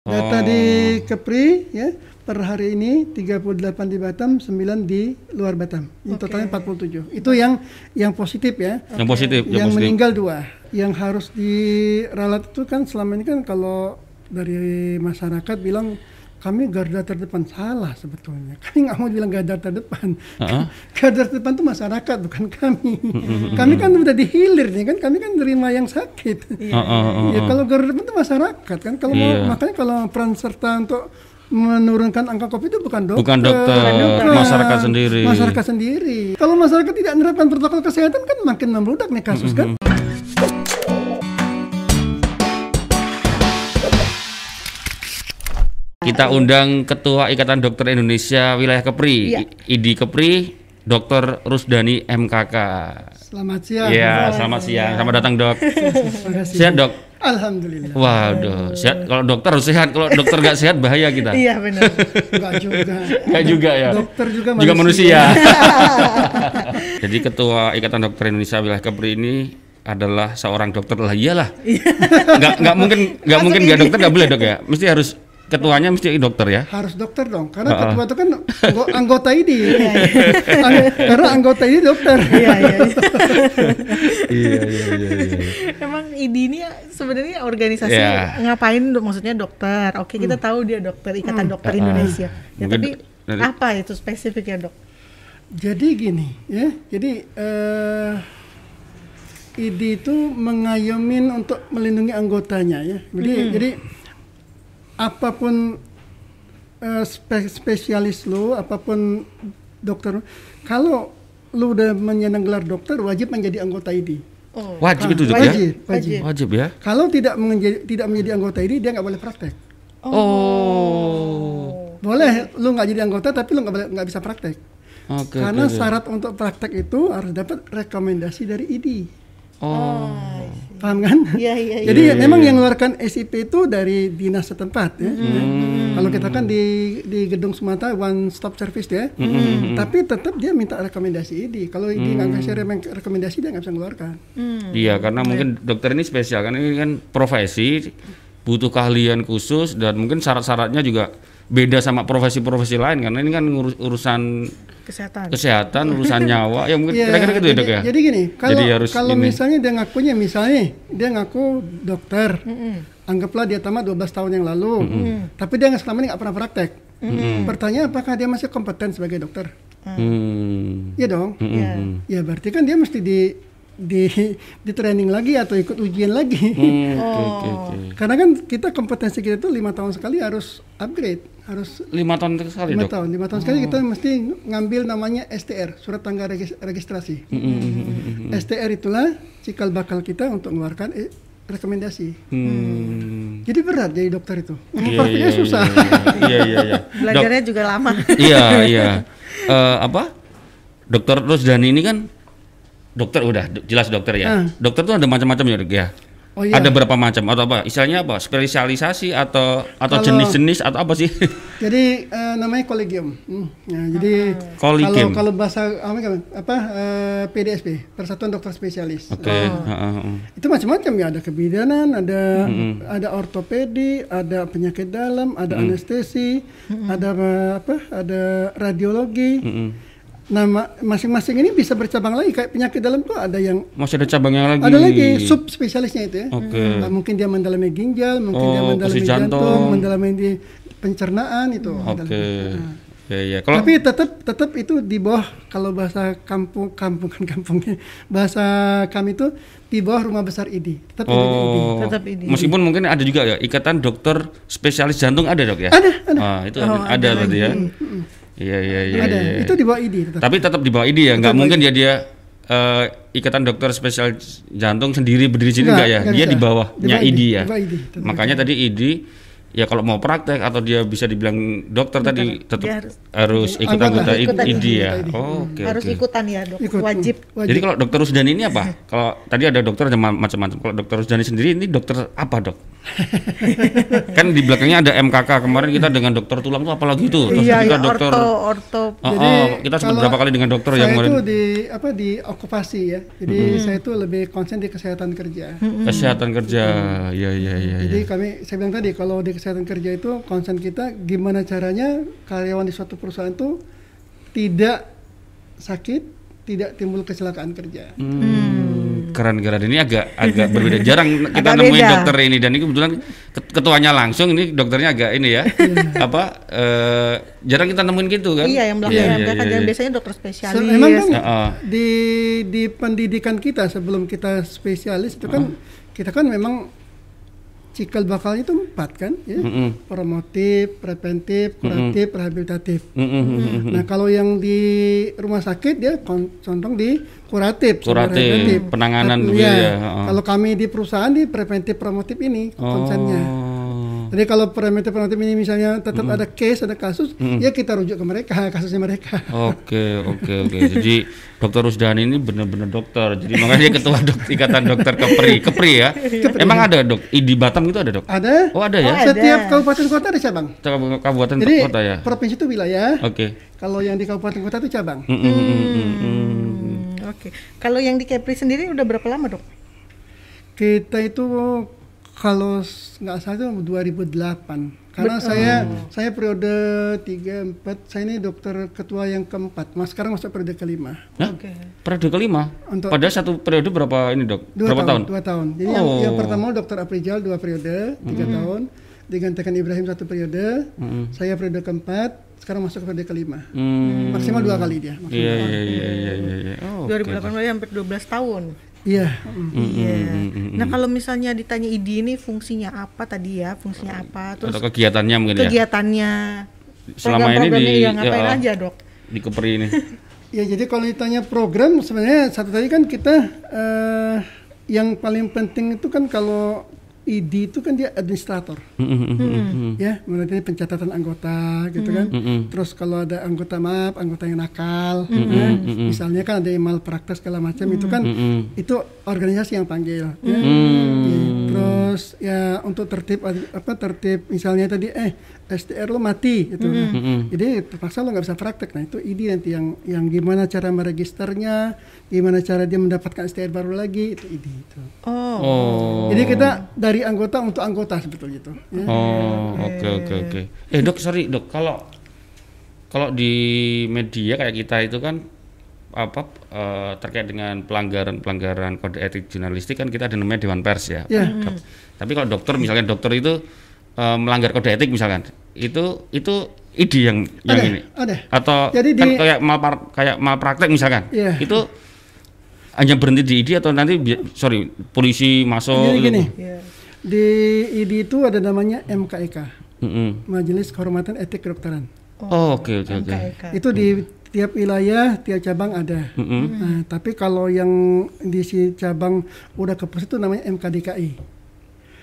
Data Oh. di Kepri ya per hari ini 38 di Batam, 9 di luar Batam. Ini Oke. totalnya 47. Itu yang yang positif ya. Yang positif, yang, yang positif. meninggal dua. Yang harus diralat itu kan selama ini kan kalau dari masyarakat bilang kami garda terdepan salah sebetulnya. Kami nggak mau bilang garda terdepan. Heeh. garda terdepan itu masyarakat bukan kami. kami kan udah dihilir nih kan. Kami kan nerima yang sakit. Heeh, heeh, Ya kalau garda terdepan itu masyarakat kan. Kalau mau Iya. makanya kalau peran serta untuk menurunkan angka covid itu bukan dokter, Bukan dokter, masyarakat sendiri. Masyarakat sendiri. Kalau masyarakat tidak menerapkan protokol kesehatan kan makin membludak nih kasus kan. Kita undang Ketua Ikatan Dokter Indonesia Wilayah Kepri, Iya. I- ID Kepri, Dr. Rusdani MKK. Selamat siang. Iya, selamat siang. Selamat datang, Dok. Sehat, Dok? Alhamdulillah. Waduh, sehat. Kalau dokter harus sehat. Kalau dokter nggak sehat bahaya kita. Iya benar. Enggak juga. Nggak juga ya. Dokter juga Juga manusia. manusia. Jadi Ketua Ikatan Dokter Indonesia Wilayah Kepri ini adalah seorang dokter lah iyalah. Nggak nggak mungkin nggak mungkin nggak dokter nggak boleh dok ya. Mesti harus ketuanya mesti dokter ya. Harus dokter dong, karena Ha-ha. ketua itu kan anggo- anggota ID. Ang- karena anggota ID dokter. Iya iya. iya. iya iya iya. iya. Emang ID ini ya sebenarnya organisasi Iya. ngapain? Maksudnya dokter. Oke kita tahu dia dokter Ikatan Dokter Indonesia. Ya Mungkin tapi dari- apa itu spesifiknya dok? Jadi gini, ya. Jadi eh ID itu mengayomin untuk melindungi anggotanya ya. Jadi jadi apa pun eh, spe- spesialis lu, apa pun dokter, kalau lu udah menyandang gelar dokter wajib menjadi anggota ID. Oh. Wajib itu dok ya. Wajib, wajib. Wajib ya. Kalau tidak menjadi tidak menjadi anggota ID dia nggak boleh praktek. Oh. Boleh lu nggak jadi anggota tapi lu nggak bisa praktek. Oke. Karena oke. syarat untuk praktek itu harus dapat rekomendasi dari ID. Oh. Paham kan? Iya iya. iya. Jadi memang yang mengeluarkan SIP itu dari dinas setempat ya. ya. Kalau kita kan di di gedung Sumatera one stop service ya. Tapi tetap dia minta rekomendasi ID. Kalau ID nggak kasih remeng- rekomendasi dia nggak bisa mengeluarkan. Hmm. Iya, karena mungkin dokter ini spesial kan ini kan profesi butuh keahlian khusus dan mungkin syarat-syaratnya juga beda sama profesi-profesi lain karena ini kan ngurus urusan Kesehatan. kesehatan, urusan nyawa. Ya mungkin Iya, kira-kira gitu ya, jadi, Dok ya. Jadi gini, kalau Jadi harus kalau ini. misalnya dia ngakunya misalnya dia ngaku dokter, anggaplah dia tamat 12 tahun yang lalu, tapi dia nggak selama ini nggak pernah praktek. Pertanyaan apakah dia masih kompeten sebagai dokter? Hmm. Iya dong. Iya. Ya berarti kan dia mesti di di di training lagi atau ikut ujian lagi. Hmm, Oke, oke, oke. Karena kan kita kompetensi kita itu lima tahun sekali harus upgrade, harus Lima tahun sekali, lima Dok. tahun, lima tahun sekali kita mesti ngambil namanya STR, surat tangga regis- registrasi. STR itulah cikal bakal kita untuk mengeluarkan eh, rekomendasi. Hmm. Jadi berat jadi dokter itu. Prakteknya iya, susah. Iya, iya, iya. Dok, Belajarnya juga lama. iya, iya. Eh, apa? Dokter Rusdani ini kan dokter udah jelas dokter ya. Ah. Dokter tuh ada macam-macam ya, Dok ya. Oh iya. Ada berapa macam atau apa? Istilahnya apa? Spesialisasi atau atau jenis-jenis atau apa sih? Jadi eh, namanya kolegium. Hmm, ya, jadi Kolegium. kalau kalau bahasa apa, apa eh, PDSP, Persatuan Dokter Spesialis. Oke. heeh, heeh. Itu macam-macam ya, ada kebidanan, ada ada ortopedi, ada penyakit dalam, ada anestesi, ada eh, apa? Ada radiologi. Mm-mm. Nah, ma- masing-masing ini bisa bercabang lagi kayak penyakit dalam tuh ada yang Masih ada cabangnya lagi. ada lagi sub spesialisnya itu ya. Oke. Nah, mungkin dia mendalami ginjal, mungkin dia Oh, mendalami fungsi jantung, jantung. mendalami di pencernaan itu. Oke. Nah. Ya, ya. Kalau Tapi tetap tetap itu di bawah kalau bahasa kampung kampung kan kampungnya bahasa kami itu di bawah rumah besar ID. Tetap ID. Oh, Tetap ini. meskipun mungkin ada juga ya ikatan dokter spesialis jantung ada dok ya? Ada, ada. Ah, itu Oh, ada, ada ada berarti ya. Iya iya iya. ada. iya. Itu di bawah ID tetap. Tapi tetap di bawah ID ya, nggak mungkin dia dia eh, ikatan dokter spesialis jantung sendiri berdiri sini Nggak, nggak ya? nggak Dia bisa. di bawahnya Di bawah ID, ID, ya. di bawah ID, tetap Makanya tadi ID ya kalau mau praktek atau dia bisa dibilang dokter tadi tetap harus, harus- ikut Anggota, anggota ikutan ID ya. ID. Oh, oke Harus oke. ikutan ya dok. Ikut. Wajib. Wajib. Jadi kalau dokter Rusdani ini apa? Kalau tadi ada dokter macam-macam. Kalau dokter Rusdani sendiri ini dokter apa dok? kan di belakangnya ada MKK kemarin kita dengan dokter tulang tuh apalagi itu. Terus Iya, kita ya, dokter. orto, orto. Oh, Jadi, oh, kita sempat berapa kali dengan dokter saya yang kemarin itu di apa di okupasi ya. Jadi saya itu lebih konsen di kesehatan kerja. kesehatan kerja. Iya iya iya. Jadi iya. kami saya bilang tadi kalau di kesehatan kerja itu concern kita gimana caranya karyawan di suatu perusahaan itu tidak sakit, tidak timbul kecelakaan kerja. Hmm. Keren keren ini agak agak berbeda. Jarang kita Agak nemuin beda. dokter ini dan ini kebetulan ket- ketuanya langsung ini dokternya agak ini ya. apa eh, jarang kita nemuin gitu kan? Iya, yang belakang Iya, yang iya, belakang iya, yang iya. biasanya dokter spesialis. Memang kan Heeh. di di pendidikan kita sebelum kita spesialis itu kan kita kan memang cikal bakalnya itu empat kan ya Mm-mm. promotif, preventif, kuratif, rehabilitatif. Mm-mm, mm-mm. Nah kalau yang di rumah sakit kon- condong di kuratif, Kuratif, penanganan Tapi ya, ya, heeh. Kalau kami di perusahaan di preventif promotif ini konsennya. Jadi kalau promotif ini misalnya tetap ada case, ada kasus, ya kita rujuk ke mereka kasusnya mereka. Oke oke oke. Jadi dokter Rusdani ini benar-benar dokter. Jadi makanya dia ketua dok ikatan dokter Kepri. Kepri ya. Emang ada dok? Di Batam itu ada dok? Ada. Oh ada ya. Oh, ada. Setiap kabupaten kota ada cabang. Kabu- Kabupaten Jadi kota ya. provinsi itu wilayah. Oke. Kalau yang di kabupaten kota itu cabang. Mm, mm, mm, mm, mm. Hmm, Oke. Kalau yang di Kepri sendiri udah berapa lama dok? Kita itu kalau nggak salah itu 2008. Karena saya saya periode 3 4 saya ini dokter ketua yang keempat. Mas sekarang masuk periode kelima. Hah? Oke. Periode kelima. Untuk- Padahal satu periode berapa ini dok? Dua berapa tahun? Dua tahun. Jadi yang, yang Oh. pertama dokter Aprijal dua periode, tiga tahun. Digantikan Ibrahim satu periode. Saya periode keempat. Sekarang masuk ke periode kelima. Hmm. Maksimal dua kali dia. maksimal. Iya iya iya iya iya. iya. Oh, oke. 2018 hampir 12 tahun. Iya. mm. Iya. Nah kalau misalnya ditanya ID ini fungsinya apa tadi ya? Fungsinya apa? Terus Atau kegiatannya mungkin ya. kegiatannya Selama ini di iya, ngapain ya, aja dok? di Kepri ini. Ya jadi kalau ditanya program sebenarnya satu tadi kan kita eh, yang paling penting itu kan kalau ID itu kan dia administrator Mm, mm, mm, mm, mm. ya berarti pencatatan anggota gitu kan Mm-mm. terus kalau ada anggota maaf anggota yang nakal ya. misalnya kan ada yang malpraktek segala macam itu kan Mm-mm. itu organisasi yang panggil ya. Hmm. Ya, terus ya untuk tertib apa tertib misalnya tadi eh STR lo mati gitu Mm-mm. jadi terpaksa lo nggak bisa praktek nah itu ID nanti yang yang gimana cara meregisternya gimana cara dia mendapatkan STR baru lagi itu ID itu Oh. Oh. jadi kita dari anggota untuk anggota sebetulnya itu ya. Oh, oke oke oke. Eh dok, sorry dok, kalau kalau di media kayak kita itu kan apa eh, terkait dengan pelanggaran pelanggaran kode etik jurnalistik kan kita ada namanya dewan pers ya. Ya. Dok. Tapi kalau dokter misalnya dokter itu eh, melanggar kode etik misalkan, itu itu ID yang yang Ada, ini ada. atau Jadi kan di- kayak malpar kayak malpraktek misalkan, Iya. itu hanya berhenti di ID atau nanti sorry polisi masuk Jadi gitu? gini Iya. di ID itu ada namanya MKEK Mm-mm. Majelis Kehormatan Etik Kedokteran Oh, oke oke oke. MKEK. itu di tiap wilayah tiap cabang ada Mm-mm. Nah, tapi kalau yang di si cabang udah ke pusat itu namanya MKDKI.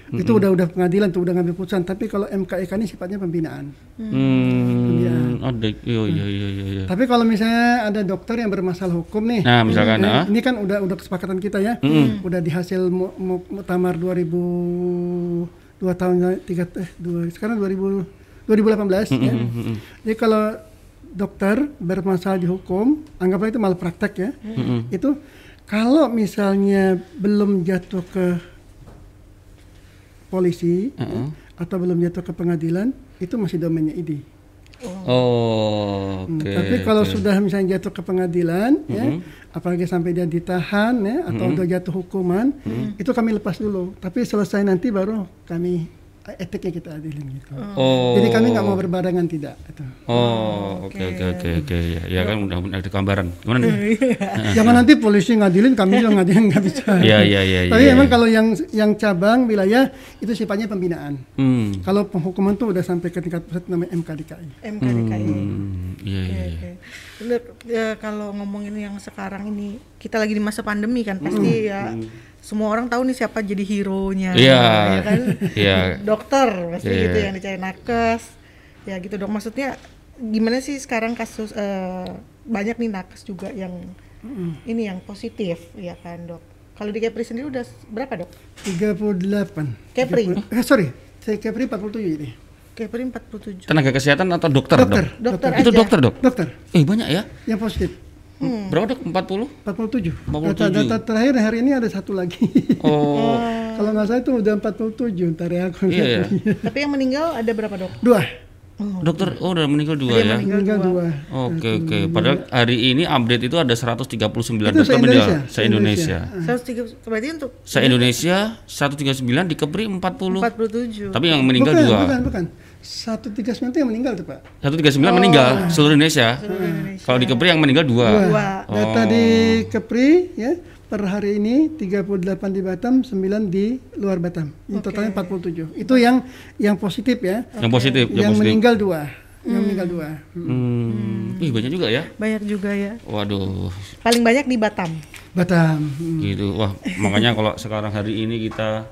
Itu udah udah pengadilan tuh udah ngambil putusan. Tapi kalau MKIK ini sifatnya pembinaan. Hmm, ada, iya iya iya iya. iya. Tapi kalau misalnya ada dokter yang bermasalah hukum nih, Nah, misalkan, eh, ah. ini kan udah udah kesepakatan kita ya, udah di hasil mu, mu, muktamar 2000 dua tahun tiga eh dua sekarang 2000 2018 ya. Jadi kalau dokter bermasalah di hukum, anggaplah itu malpraktek ya, itu kalau misalnya belum jatuh ke polisi ya, atau belum jatuh ke pengadilan, itu masih domainnya ID. Oh, Hmm, oke. Tapi kalau oke. sudah misalnya jatuh ke pengadilan, ya, apalagi sampai dia ditahan, ya, atau udah jatuh hukuman, itu kami lepas dulu. Tapi selesai nanti baru kami etiknya kita adilin gitu. Oh. Jadi kami nggak mau berbarengan tidak. Itu. Oh, oke oke oke oke ya, ya kan udah udah ada gambaran. Gimana nih? Jangan nanti polisi ngadilin, kami juga ngadilin nggak bisa. Iya iya iya Tapi iya. memang kalau yang yang cabang wilayah itu sifatnya pembinaan. Hmm. Kalau penghukuman tuh udah sampai ke tingkat pusat namanya MKDKI. MKDKI. Hmm, iya iya iya. Oke. Bener, ya, kalau ngomongin yang sekarang ini kita lagi di masa pandemi kan pasti ya semua orang tahu nih siapa jadi hero-nya Iya. ya kan Iya. dokter pasti Iya. gitu yang dicari nakes ya gitu dok maksudnya gimana sih sekarang kasus eh, banyak nih nakes juga yang ini yang positif ya kan dok kalau di Kepri sendiri udah berapa dok 38. Kepri? 30 eh, sorry, saya Kepri 47 ini. Kepri 47 Tenaga kesehatan atau dokter, Dokter. dok? dokter Itu aja dokter, dok? Dokter Eh, banyak ya? yang positif. Berapa dok? 40? 47. 47. Data-data terakhir hari ini ada satu lagi. Oh, Kalau nggak salah itu udah 47 ntar ya aku iya ya. Tapi yang meninggal ada berapa dok? Dua. Dokter, oh udah meninggal dua ya? Meninggal dua. Oke oke. Padahal hari ini update itu ada 139 Itu dokter se-Indonesia. meninggal se Indonesia. 103 berarti untuk Se Indonesia 139 di Kepri 40. 47. Tapi yang meninggal bukan, dua. bukan, bukan. 139 itu yang meninggal tuh, Pak. 139 meninggal seluruh Indonesia. Seluruh Indonesia. Kalau di Kepri yang meninggal dua. Dua. Data di Kepri ya per hari ini 38 di Batam, 9 di luar Batam. Ini totalnya 47. Itu yang yang positif ya. Yang positif, yang, yang positif. meninggal dua. Yang meninggal dua. Hmm. Ih, banyak juga ya. Banyak juga ya. Waduh, Paling banyak di Batam. Batam. Hmm. gitu. Wah, makanya kalau sekarang hari ini kita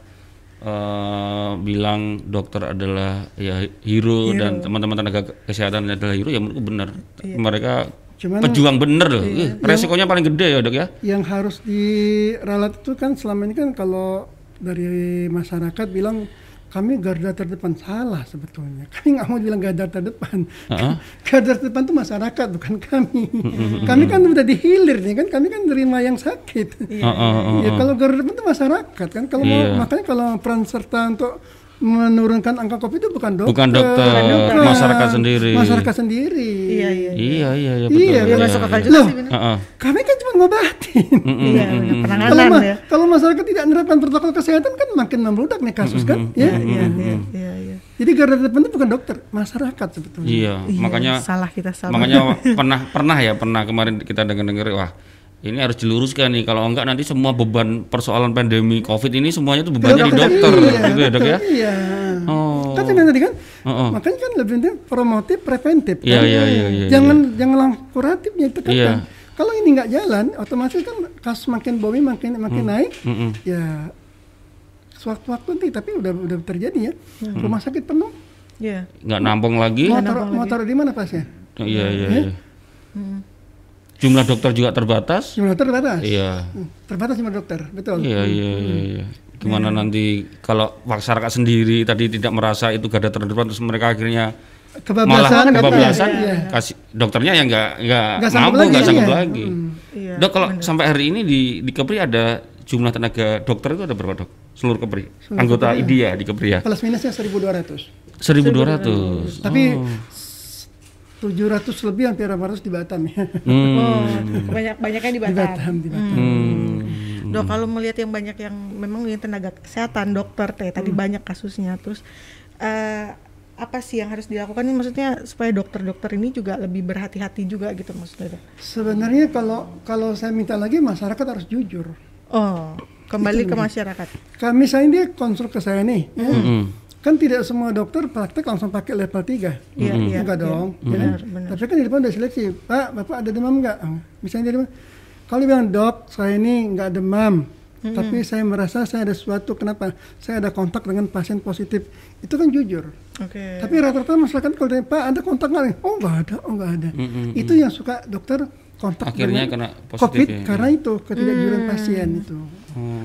eh, bilang dokter adalah ya hero, dan teman-teman tenaga kesehatan adalah hero ya menurutku benar. Mereka Cuman pejuang bener loh. Ih, resikonya paling gede ya, Dok ya. yang harus diralat itu kan selama ini kan kalau dari masyarakat bilang kami garda terdepan. Salah sebetulnya. Kami nggak mau bilang garda terdepan. Heeh. garda terdepan itu masyarakat bukan kami. Kami kan udah dihilir nih kan? Kami kan nerima yang sakit. Heeh. ya kalau garda terdepan itu masyarakat kan? Kalau mau Iya. makanya kalau peran serta untuk menurunkan angka covid itu bukan dokter Bukan dokter, bukan. masyarakat sendiri. masyarakat sendiri Iya iya. Iya, iya, iya Iya, betul. kan? Masuk akal juga Loh, sih. Heeh. kami kan cuma ngobatin Iya, benar. penanganan kalau, ma- ya. kalau masyarakat tidak menerapkan protokol kesehatan kan makin membludak nih kasus kan ya Iya iya iya iya. jadi garda terdepan itu bukan dokter masyarakat sebetulnya Iya, Iya, makanya salah kita salah. makanya pernah pernah ya pernah kemarin kita dengar-dengar wah ini harus diluruskan nih. Kalau enggak nanti semua beban persoalan pandemi covid ini semuanya tuh bebannya di dokter. iya, gitu ya dok ya? Iya. Oh. Kan tadi kan Oh, oh. makanya kan lebih penting promotif preventif. Iya, kan? iya, iya, iya, jangan jangan langsung kuratifnya itu kan. Iya. kalau ini nggak jalan otomatis kan kasus makin booming makin makin naik. Mm-mm. ya sewaktu-waktu nanti tapi udah udah terjadi ya. Hmm. rumah sakit penuh. Iya. nggak nampung lagi? Mau taruh mau taruh di mana pasien Oh, iya iya iya jumlah dokter juga terbatas. Jumlah terbatas? Iya. Hmm, terbatas jumlah dokter betul. Iya iya iya, iya. gimana nanti kalau masyarakat sendiri tadi tidak merasa itu garda terdepan terus mereka akhirnya malah kebablasan apa? kebablasan Iya. kasih dokternya yang nggak nggak mampu nggak sanggup iya. lagi. Iya. dok kalau sampai hari ini di di Kepri ada jumlah tenaga dokter itu ada berapa dok? Seluruh Kepri? Anggota IDI ya. Di Kepri ya? Plus minusnya 1200 1200 tapi 700 lebih hampir 800 di Batam ya hmm. Oh, banyak banyaknya di di Batam. Batam di Batam Hmm. Dok, kalau melihat yang banyak yang memang yang tenaga kesehatan, dokter teh tadi Hmm. banyak kasusnya, terus eh, apa sih yang harus dilakukan? Ini maksudnya supaya dokter-dokter ini juga lebih berhati-hati juga gitu maksudnya. Dok. sebenarnya kalau kalau saya minta lagi masyarakat harus jujur Oh, kembali ke masyarakat. kami saya dia konsul ke saya nih ya. Hmm. Kan tidak semua dokter praktek langsung pakai level 3 Iya, iya. enggak iya. dong ya kan? Benar, benar. tapi kan di depan udah seleksi pak bapak ada demam enggak misalnya dia demam kalau dia bilang dok saya ini enggak demam tapi saya merasa saya ada sesuatu kenapa saya ada kontak dengan pasien positif itu kan jujur Oke. Tapi rata-rata masyarakat kalau tanya, Pak ada kontak nggak? Oh nggak ada, oh nggak ada. Itu yang suka dokter kontak Akhirnya dengan kena positif COVID ya. karena itu ketidakjujuran pasien itu.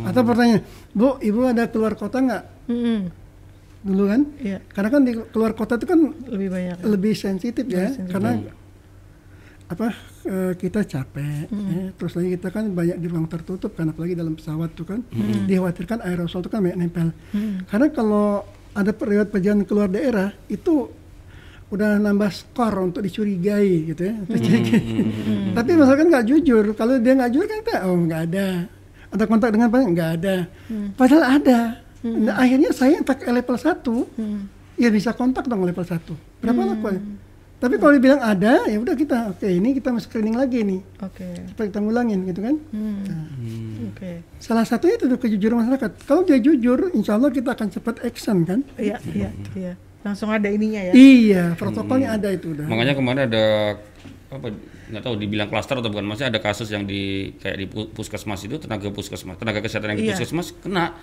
Atau pertanyaan, Bu, ibu ada keluar kota nggak? Mm-mm. Dulu kan? Iya, Karena kan di keluar kota itu kan lebih banyak. lebih sensitif ya, sensitif. karena apa eh, kita capek, ya. terus lagi kita kan banyak di ruang tertutup kan, apalagi dalam pesawat tuh kan, dikhawatirkan aerosol itu kan banyak nempel. Karena kalau ada periode perjalanan keluar daerah itu udah nambah skor untuk dicurigai gitu ya. Dicurigai. Tapi masalahnya nggak jujur. Kalau dia nggak jujur kan kita oh nggak ada. Ada kontak dengan pasien nggak ada. Padahal ada. Nah, akhirnya saya yang pakai level 1 ya bisa kontak dong level 1. Berapa lakukan? Tapi kalau dibilang ada ya udah kita oke ini kita mau screening lagi nih. Oke. Supaya kita ngulangin gitu kan. Hmm. Oke. Salah satunya itu tuh kejujuran masyarakat. Kalau dia jujur, insya Allah kita akan cepat action kan. Iya, iya, iya. Langsung ada ininya ya. Iya, protokolnya ada itu udah. Makanya kemarin ada apa nggak tahu dibilang klaster atau bukan masih ada kasus yang di kayak di pu- puskesmas itu tenaga puskesmas tenaga kesehatan yang di Iya. puskesmas kena.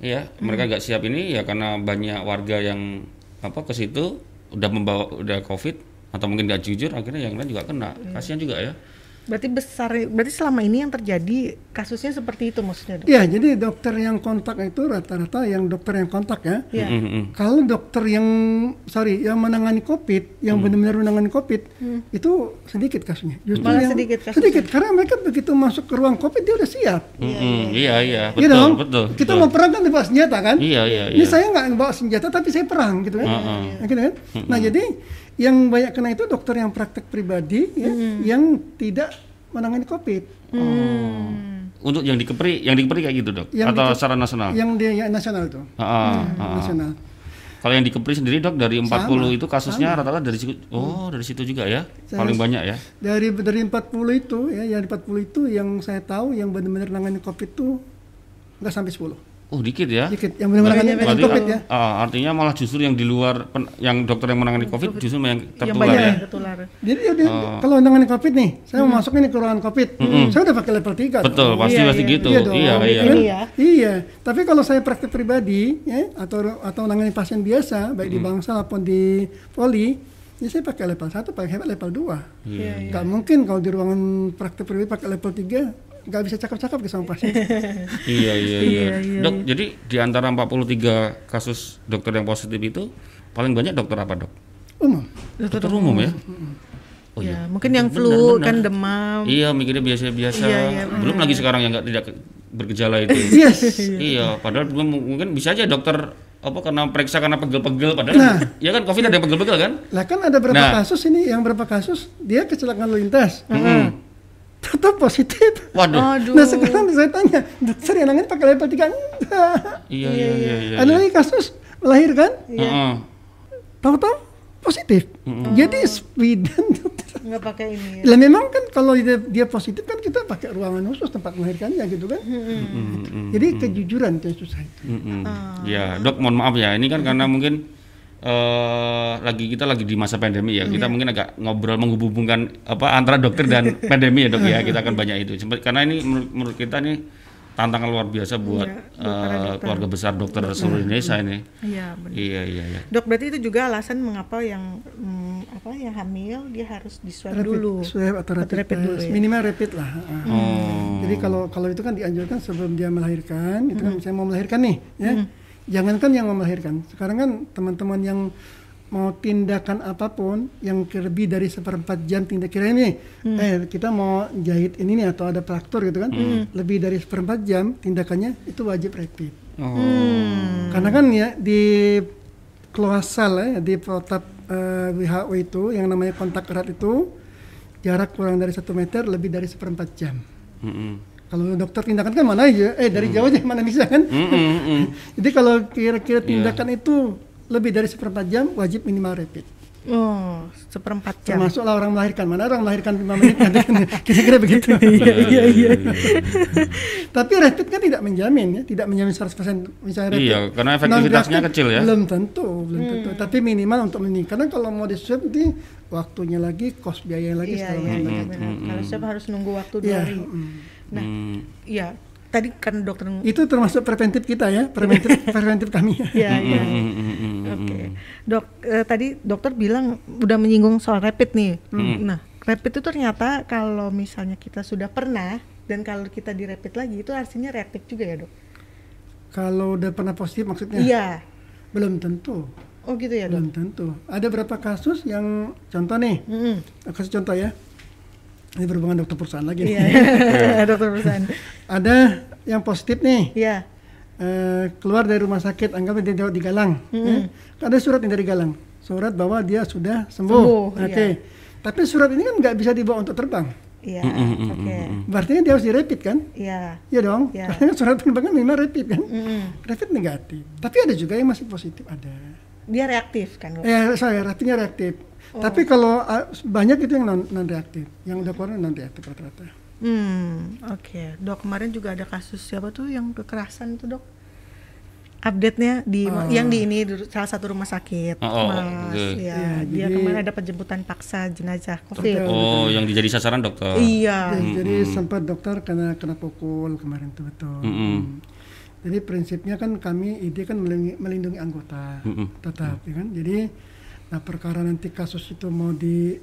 Ya mereka nggak siap ini ya karena banyak warga yang apa ke situ udah membawa udah covid atau mungkin nggak jujur akhirnya yang lain juga kena. Kasihan juga ya Berarti besar, berarti selama ini yang terjadi kasusnya seperti itu maksudnya dok? Ya, jadi dokter yang kontak itu rata-rata yang dokter yang kontak ya. Iya. Mm, mm, mm. Kalau dokter yang sorry yang menangani COVID, yang benar-benar menangani COVID itu sedikit kasusnya. Justru Malah yang sedikit kasusnya. sedikit karena mereka begitu masuk ke ruang COVID dia udah siap. Mm, mm. Iya iya Iya betul dong. betul. Kita betul. mau perang kan bawa senjata kan? Iya iya Ini iya. saya nggak bawa senjata tapi saya perang gitu kan? Heeh. Nah, gitu kan? Nah jadi yang banyak kena itu dokter yang praktek pribadi ya, yang tidak menangani COVID. Untuk yang di Kepri, yang di Kepri kayak gitu dok? Yang Atau di- secara nasional? Yang dia yang nasional itu, Heeh, heeh. nasional. Kalau yang di Kepri sendiri dok dari 40 Sama, itu kasusnya rata-rata dari situ. Oh dari situ juga ya? Saya- Paling banyak ya? Dari dari 40 itu ya, yang 40 itu yang saya tahu yang benar-benar menangani COVID itu nggak sampai 10. Oh dikit ya? Dikit yang benar-benar menangani Berarti COVID ya. ah, artinya malah justru yang di luar pen- yang dokter yang menangani COVID justru yang Yang tertular banyak ya? yang tertular. Jadi ya, dia- kalau menangani COVID nih, saya mau masuk ini ke ruangan COVID, saya udah pakai level 3. Betul, pasti Iya, pasti iya. gitu. Iya dong. Iya iya. Ini ya. Iya, tapi kalau saya praktek pribadi ya atau atau menangani pasien biasa baik di Bangsal maupun di Poli, ya saya pakai level 1, pakai level 2. Iya, Nggak mungkin kalau di ruangan praktek pribadi pakai level 3 nggak bisa cakap-cakap ke sama pasien. Iya iya iya. Dok, jadi di antara 43 kasus dokter yang positif itu paling banyak dokter apa, Dok? Umum. Dokter umum ya? Oh ya, iya. mungkin yang Benar, flu benar. kan demam. Iya, mikirnya biasa-biasa. Iya, iya, Belum lagi sekarang yang nggak tidak bergejala itu. Yes. iya, padahal belum mungkin bisa aja dokter apa karena periksa karena pegel-pegel padahal ya kan covid ada yang pegel-pegel kan Lah kan ada berapa Nah. kasus ini, yang berapa kasus dia kecelakaan lalu lintas. Tetap positif. waduh Aduh. Nah sekarang saya tanya, dokter yang nangani pakai level 3 enggak. iya iya iya iya Ada lagi kasus melahirkan, Heeh. tahu-tahu positif. Jadi speedan dokter. Nggak pakai ini. Ya. Lah memang kan kalau dia, dia positif kan kita pakai ruangan khusus tempat melahirkannya gitu kan. Jadi kejujuran itu yang susah itu. Mm-mm. Ya, dok, mohon maaf ya. Ini kan karena mungkin eh lagi kita lagi di masa pandemi ya. Kita mungkin agak ngobrol menghubungkan apa antara dokter dan pandemi ya dok ya. Kita akan banyak itu. Sempat- Karena ini menurut, menurut kita nih tantangan luar biasa buat eh, keluarga besar dokter seluruh Indonesia ini. Iya, benar. Iya iya iya. Dok, berarti itu juga alasan mengapa yang hmm, apa yang hamil dia harus di swab dulu. Swab atau rapid, rapid dulu test. ya. minimal rapid lah. Ah. Oh. Jadi kalau kalau itu kan dianjurkan sebelum dia melahirkan, itu kan misalnya mau melahirkan nih, ya. Jangankan yang melahirkan. Sekarang kan teman-teman yang mau tindakan apa pun yang lebih dari seperempat jam tindak kira ini, eh kita mau jahit ini nih atau ada traktor gitu kan, lebih dari seperempat jam tindakannya itu wajib rapid. Oh. Karena kan ya di kloasal ya di protap eh, WHO itu yang namanya kontak erat itu jarak kurang dari satu meter lebih dari seperempat jam. Mm-mm. Kalau dokter tindakan kan mana aja, eh dari jauh aja mana bisa kan. Mm-mm, mm-mm. Jadi kalau kira-kira tindakan itu lebih dari seperempat jam wajib minimal rapid. Oh, seperempat jam. Termasuklah orang melahirkan. Mana orang melahirkan 5 menit kan kira-kira begitu. Iya, iya, iya. Tapi rapid kan tidak menjamin ya, tidak menjamin 100% misalnya rapid. Iya, karena efektivitasnya Non-reaktif kecil ya. Belum tentu, belum tentu. Tapi minimal untuk ini. Karena kalau mau di swab nanti waktunya lagi, cost biaya lagi Iya, segala iya, macam. iya, benar. Kalau swab harus nunggu waktu dua Iya, hari. Mm. Nah, Hmm. iya. Tadi kan dokter Itu termasuk preventif kita ya, preventif preventif kami. Iya, iya. Mm, mm, mm, mm, Oke, dok. eh, tadi dokter bilang udah menyinggung soal rapid nih. Hmm. Nah, rapid itu ternyata kalau misalnya kita sudah pernah dan kalau kita di rapid lagi itu artinya reaktif juga ya dok? Kalau udah pernah positif maksudnya? Iya. Belum tentu. Oh gitu ya dok. Belum tentu. Ada berapa kasus yang contoh nih, Mm-mm. kasih contoh ya. Ini berhubungan dokter perusahaan lagi nih. Iya, dokter perusahaan. Ada yang positif nih, Iya. eh, keluar dari rumah sakit, anggapnya dia di Galang. ya. Ada surat nih dari Galang, surat bahwa dia sudah sembuh. Sembuh, Oke. iya. Tapi surat ini kan nggak bisa dibawa untuk terbang. Iya. Hmm, Oke. Berarti dia harus direpit kan? Iya. Iya dong. Iya. Karena surat penerbangan memang rapid kan? Mm-mm. Rapid negatif. Tapi ada juga yang masih positif ada. Dia reaktif kan? Eh saya rapidnya reaktif. Oh. Tapi kalau ah, banyak itu yang non, non reaktif. Yang udah keluar non reaktif rata-rata. Hmm, oke. Dok, kemarin juga ada kasus siapa tuh yang kekerasan itu, Dok? Update-nya di yang di ini di salah satu rumah sakit, Oh, oh, Mas. Ya, Iya, dia jadi- kemarin ada penjemputan paksa jenazah COVID. Oh, yang dijadi sasaran dokter. Iya. Jadi- Jadi sempat dokter kena kena pukul kemarin tuh betul. Mm-mm. Jadi prinsipnya kan kami ide kan melindungi, melindungi anggota Mm-mm. tetap ya kan. Jadi nah perkara nanti kasus itu mau di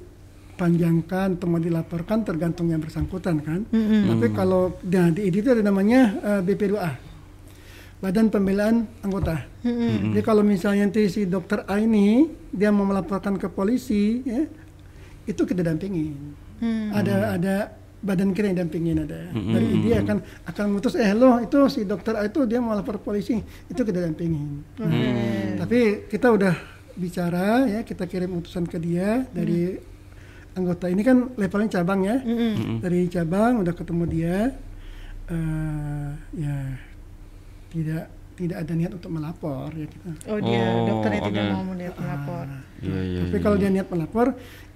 dipanjangkan atau mau dilaporkan tergantung yang bersangkutan kan. Tapi kalau nah, di ID itu ada namanya eh, BP2A. Badan Pembelaan Anggota. Jadi kalau misalnya nanti si dokter A ini dia mau melaporkan ke polisi, ya, itu kita dampingin. Ada ada badan kita yang dampingin ada. Dari ID akan akan memutus eh loh itu si dokter A itu dia mau lapor polisi, itu kita dampingin. Tapi kita udah bicara ya, kita kirim utusan ke dia dari anggota ini kan levelnya cabang ya. Dari cabang udah ketemu dia eh ya tidak tidak ada niat untuk melapor ya kita. Oh dia Oh, dokternya tidak oke. mau melihat melapor. Iya, iya. Tapi iya. kalau dia niat melapor,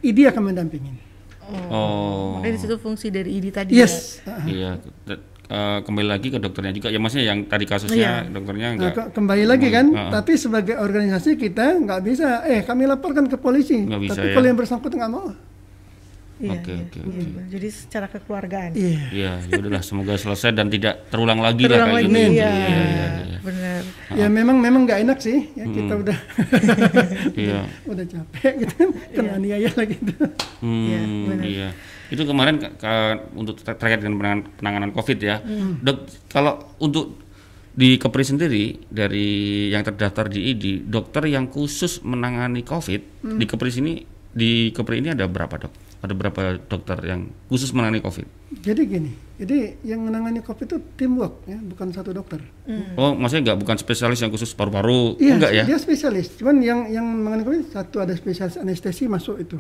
ID akan mendampingin. Oh. Makanya di situ fungsi dari ID tadi ya. Yes. Ah, Iya. Eh, kembali lagi ke dokternya juga. Ya maksudnya yang tadi kasusnya dokternya Nah, enggak ke- kembali lagi kan, Ah, ah. tapi sebagai organisasi kita nggak bisa, eh kami laporkan ke polisi. Nggak bisa, tapi ya. kalau yang bersangkutan nggak mau, Iya, Oke, iya, oke, iya, oke. Jadi secara kekeluargaan. iya. Iya, ya udahlah semoga selesai dan tidak terulang lagi Terulang lah kayak lagi gitu. ya. Iya, iya, iya. Benar. Ya memang memang nggak enak sih, ya kita udah Iya. udah capek gitu kan, kena aniaya lagi gitu. Hmm, Iya, benar. iya. Itu kemarin ke- ke- untuk ter- terkait dengan penanganan, penanganan COVID ya. Hmm. Dok, kalau untuk di Kepri sendiri dari yang terdaftar di ID, dokter yang khusus menangani COVID Hmm. di Kepri sini di Kepri ini ada berapa dok? Ada berapa dokter yang khusus menangani COVID? Jadi gini, jadi yang menangani COVID itu teamwork ya, bukan satu dokter. Oh, maksudnya nggak bukan spesialis yang khusus paru-paru? Iya, enggak ya? dia spesialis. Cuman yang yang menangani COVID satu ada spesialis anestesi masuk itu.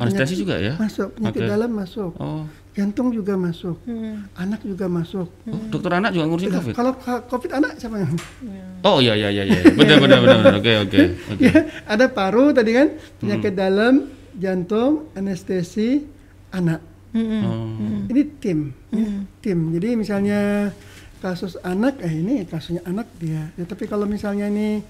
Anestesi juga ya? Masuk, penyakit Oke. dalam masuk. Oh, Jantung juga masuk. Hmm. Anak juga masuk. oh, dokter anak juga ngurusin Tidak, COVID? Kalau ka- COVID anak siapa yang? Oh iya iya iya iya. Benar benar benar benar. Oke oke oke. Ya, ada paru tadi kan, penyakit dalam, jantung, anestesi, anak. Oh. Ini tim, ya, tim. Jadi misalnya kasus anak, eh ini kasusnya anak dia. Ya, tapi kalau misalnya ini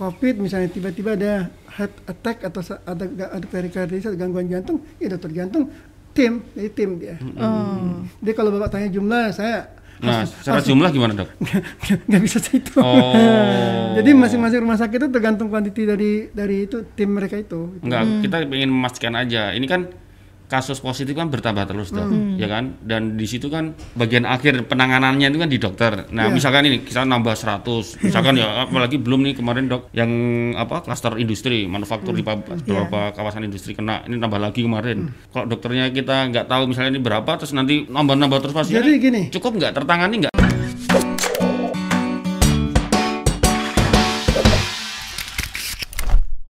COVID, misalnya tiba-tiba ada heart attack atau ada ada perikarditis, ada gangguan jantung, ya dokter jantung, tim, jadi tim dia. Oh. Jadi kalau bapak tanya jumlah, saya Nah, secara jumlah gimana dok? nggak bisa itu. Oh. Jadi masing-masing rumah sakit itu tergantung kuantiti dari dari itu tim mereka itu. Enggak, kita ingin memastikan aja. Ini kan kasus positif kan bertambah terus dok, ya kan? Dan di situ kan bagian akhir penanganannya itu kan di dokter. Nah, misalkan ini kita nambah 100, misalkan ya apalagi belum nih kemarin dok yang apa klaster industri, manufaktur di pab- beberapa kawasan industri kena, ini nambah lagi kemarin. Kalau dokternya kita nggak tahu misalnya ini berapa, terus nanti nambah-nambah terus pasien. Jadi gini, cukup nggak tertangani nggak?